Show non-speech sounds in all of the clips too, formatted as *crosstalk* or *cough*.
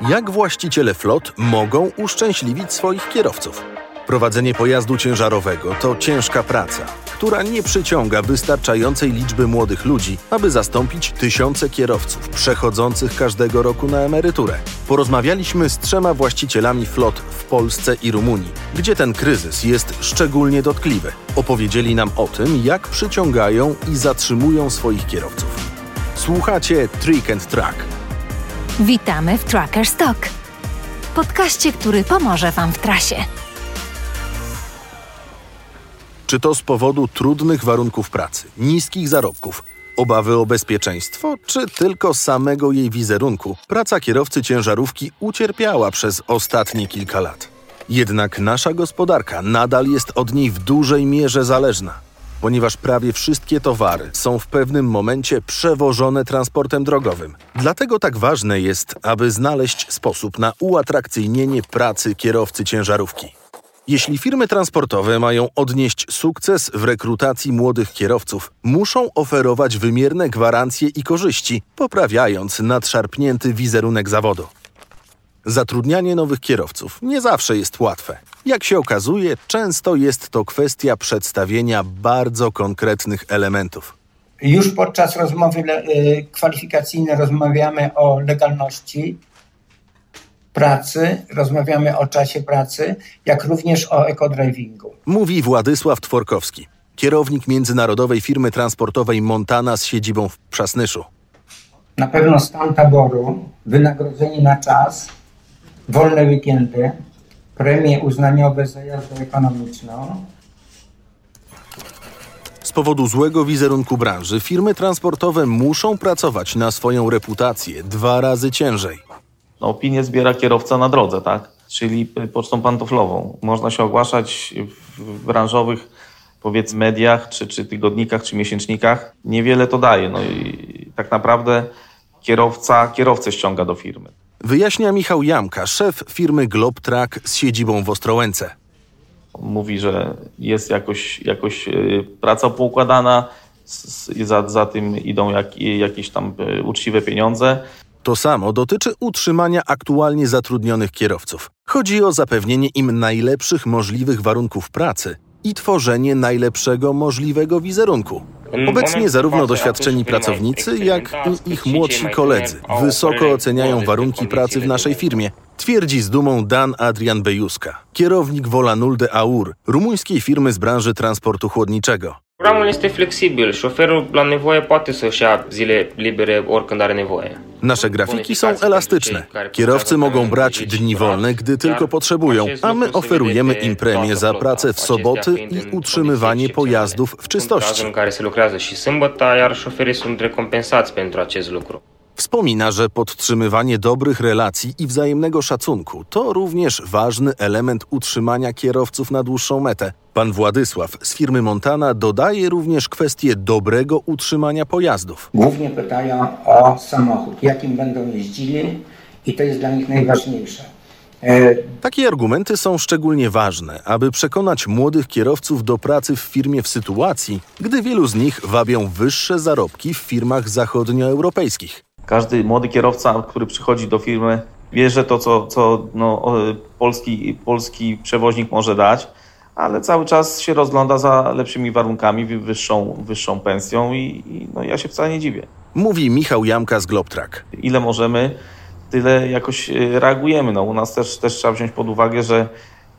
Jak właściciele flot mogą uszczęśliwić swoich kierowców? Prowadzenie pojazdu ciężarowego to ciężka praca, która nie przyciąga wystarczającej liczby młodych ludzi, aby zastąpić tysiące kierowców przechodzących każdego roku na emeryturę. Porozmawialiśmy z trzema właścicielami flot w Polsce i Rumunii, gdzie ten kryzys jest szczególnie dotkliwy. Opowiedzieli nam o tym, jak przyciągają i zatrzymują swoich kierowców. Słuchacie Trick and Track. Witamy w Tracker Stock. Podkaście, który pomoże Wam w trasie. Czy to z powodu trudnych warunków pracy, niskich zarobków, obawy o bezpieczeństwo, czy tylko samego jej wizerunku? Praca kierowcy ciężarówki ucierpiała przez ostatnie kilka lat. Jednak nasza gospodarka nadal jest od niej w dużej mierze zależna, ponieważ prawie wszystkie towary są w pewnym momencie przewożone transportem drogowym. Dlatego tak ważne jest, aby znaleźć sposób na uatrakcyjnienie pracy kierowcy ciężarówki. Jeśli firmy transportowe mają odnieść sukces w rekrutacji młodych kierowców, muszą oferować wymierne gwarancje i korzyści, poprawiając nadszarpnięty wizerunek zawodu. Zatrudnianie nowych kierowców nie zawsze jest łatwe. Jak się okazuje, często jest to kwestia przedstawienia bardzo konkretnych elementów. Już podczas rozmowy y, kwalifikacyjnej rozmawiamy o legalności pracy, rozmawiamy o czasie pracy, jak również o ekodrivingu. Mówi Władysław Tworkowski, kierownik międzynarodowej firmy transportowej Montana z siedzibą w Przasnyszu. Na pewno stan taboru, wynagrodzenie na czas, wolne weekendy, premie uznaniowe za jazdę ekonomiczną. Z powodu złego wizerunku branży firmy transportowe muszą pracować na swoją reputację dwa razy ciężej. No, opinię zbiera kierowca na drodze, tak? Czyli pocztą pantoflową. Można się ogłaszać w branżowych, powiedzmy, mediach, czy, czy tygodnikach, czy miesięcznikach. Niewiele to daje. No i tak naprawdę kierowca kierowcę ściąga do firmy. Wyjaśnia Michał Jamka, szef firmy Globtrack z siedzibą w Ostrołęce. Mówi, że jest jakoś, jakoś y, praca poukładana, za, za tym idą jak, jakieś tam y, uczciwe pieniądze. To samo dotyczy utrzymania aktualnie zatrudnionych kierowców. Chodzi o zapewnienie im najlepszych możliwych warunków pracy i tworzenie najlepszego możliwego wizerunku. Obecnie zarówno doświadczeni pracownicy, jak i ich młodsi koledzy wysoko oceniają warunki pracy w naszej firmie, twierdzi z dumą Dan Adrian Bejuska, kierownik Volanul Aur, rumuńskiej firmy z branży transportu chłodniczego. Programul este flexibil. Șoferul la nevoie poate să-și ia zile libere oricând are nevoie. Nasze grafiki są elastyczne. Kierowcy mogą brać dni wolne, gdy tylko potrzebują, a my oferujemy im premię za pracę w soboty i utrzymywanie pojazdów w czystości. Wspomina, że podtrzymywanie dobrych relacji i wzajemnego szacunku to również ważny element utrzymania kierowców na dłuższą metę. Pan Władysław z firmy Montana dodaje również kwestię dobrego utrzymania pojazdów. Głównie pytają o samochód, jakim będą jeździli i to jest dla nich najważniejsze. E, Takie argumenty są szczególnie ważne, aby przekonać młodych kierowców do pracy w firmie w sytuacji, gdy wielu z nich wabią wyższe zarobki w firmach zachodnioeuropejskich. Każdy młody kierowca, który przychodzi do firmy, bierze to, co, co no, polski, polski przewoźnik może dać, ale cały czas się rozgląda za lepszymi warunkami, wyższą, wyższą pensją i, i no, ja się wcale nie dziwię. Mówi Michał Jamka z Globtrack. Ile możemy, tyle jakoś e, reagujemy. No, u nas też, też trzeba wziąć pod uwagę, że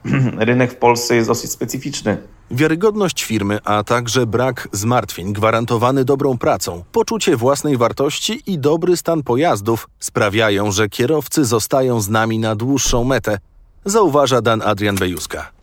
*clears throat* rynek w Polsce jest dosyć specyficzny. Wiarygodność firmy, a także brak zmartwień gwarantowany dobrą pracą, poczucie własnej wartości i dobry stan pojazdów sprawiają, że kierowcy zostają z nami na dłuższą metę, zauważa Dan Adrian Bejuska.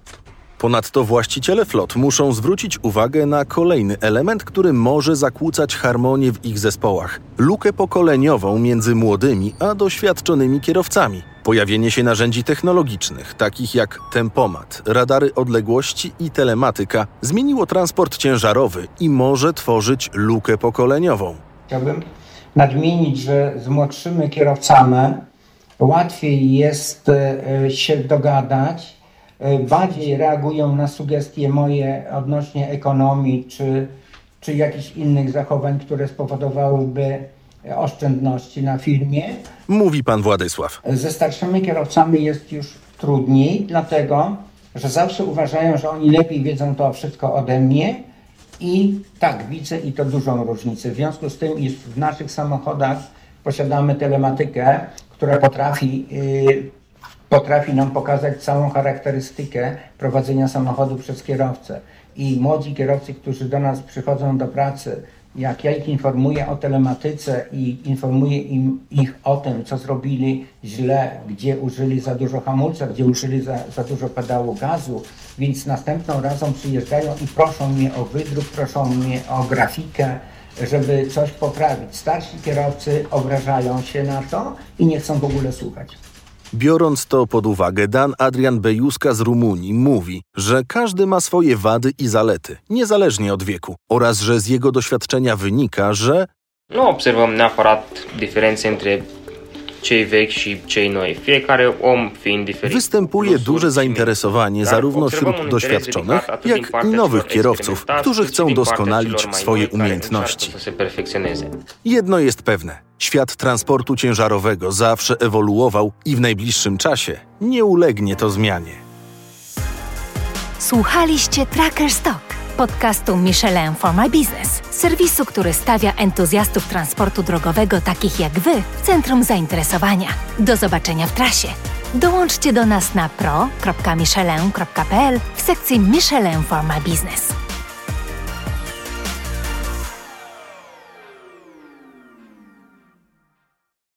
Ponadto właściciele flot muszą zwrócić uwagę na kolejny element, który może zakłócać harmonię w ich zespołach lukę pokoleniową między młodymi a doświadczonymi kierowcami. Pojawienie się narzędzi technologicznych, takich jak tempomat, radary odległości i telematyka, zmieniło transport ciężarowy i może tworzyć lukę pokoleniową. Chciałbym nadmienić, że z młodszymi kierowcami łatwiej jest e, się dogadać, bardziej reagują na sugestie moje odnośnie ekonomii czy, czy jakichś innych zachowań, które spowodowałyby oszczędności na firmie. Mówi pan Władysław. Ze starszymi kierowcami jest już trudniej, dlatego że zawsze uważają, że oni lepiej wiedzą to wszystko ode mnie i tak widzę i to dużą różnicę. W związku z tym, iż w naszych samochodach posiadamy telematykę, która potrafi, yy, potrafi nam pokazać całą charakterystykę prowadzenia samochodu przez kierowcę. I młodzi kierowcy, którzy do nas przychodzą do pracy, jak ja ich informuję o telematyce i informuję im, ich o tym, co zrobili źle, gdzie użyli za dużo hamulca, gdzie użyli za, za dużo pedału gazu, więc następną razą przyjeżdżają i proszą mnie o wydruk, proszą mnie o grafikę, żeby coś poprawić. Starsi kierowcy obrażają się na to i nie chcą w ogóle słuchać. Biorąc to pod uwagę, Dan Adrian Bejuska z Rumunii mówi, że każdy ma swoje wady i zalety, niezależnie od wieku, oraz że z jego doświadczenia wynika, że Nu observăm neapărat diferențe între cei vechi și cei noi. Fiecare om fiind diferit. występuje duże zainteresowanie zarówno wśród doświadczonych, jak i nowych kierowców, którzy chcą doskonalić swoje umiejętności. Jedno jest pewne: świat transportu ciężarowego zawsze ewoluował i w najbliższym czasie nie ulegnie to zmianie. Słuchaliście Tracker Stock, podcastu Michelin for My Business, serwisu, który stawia entuzjastów transportu drogowego takich jak Wy w centrum zainteresowania. Do zobaczenia w trasie. Dołączcie do nas na pro.michelin.pl w sekcji Michelin for My Business.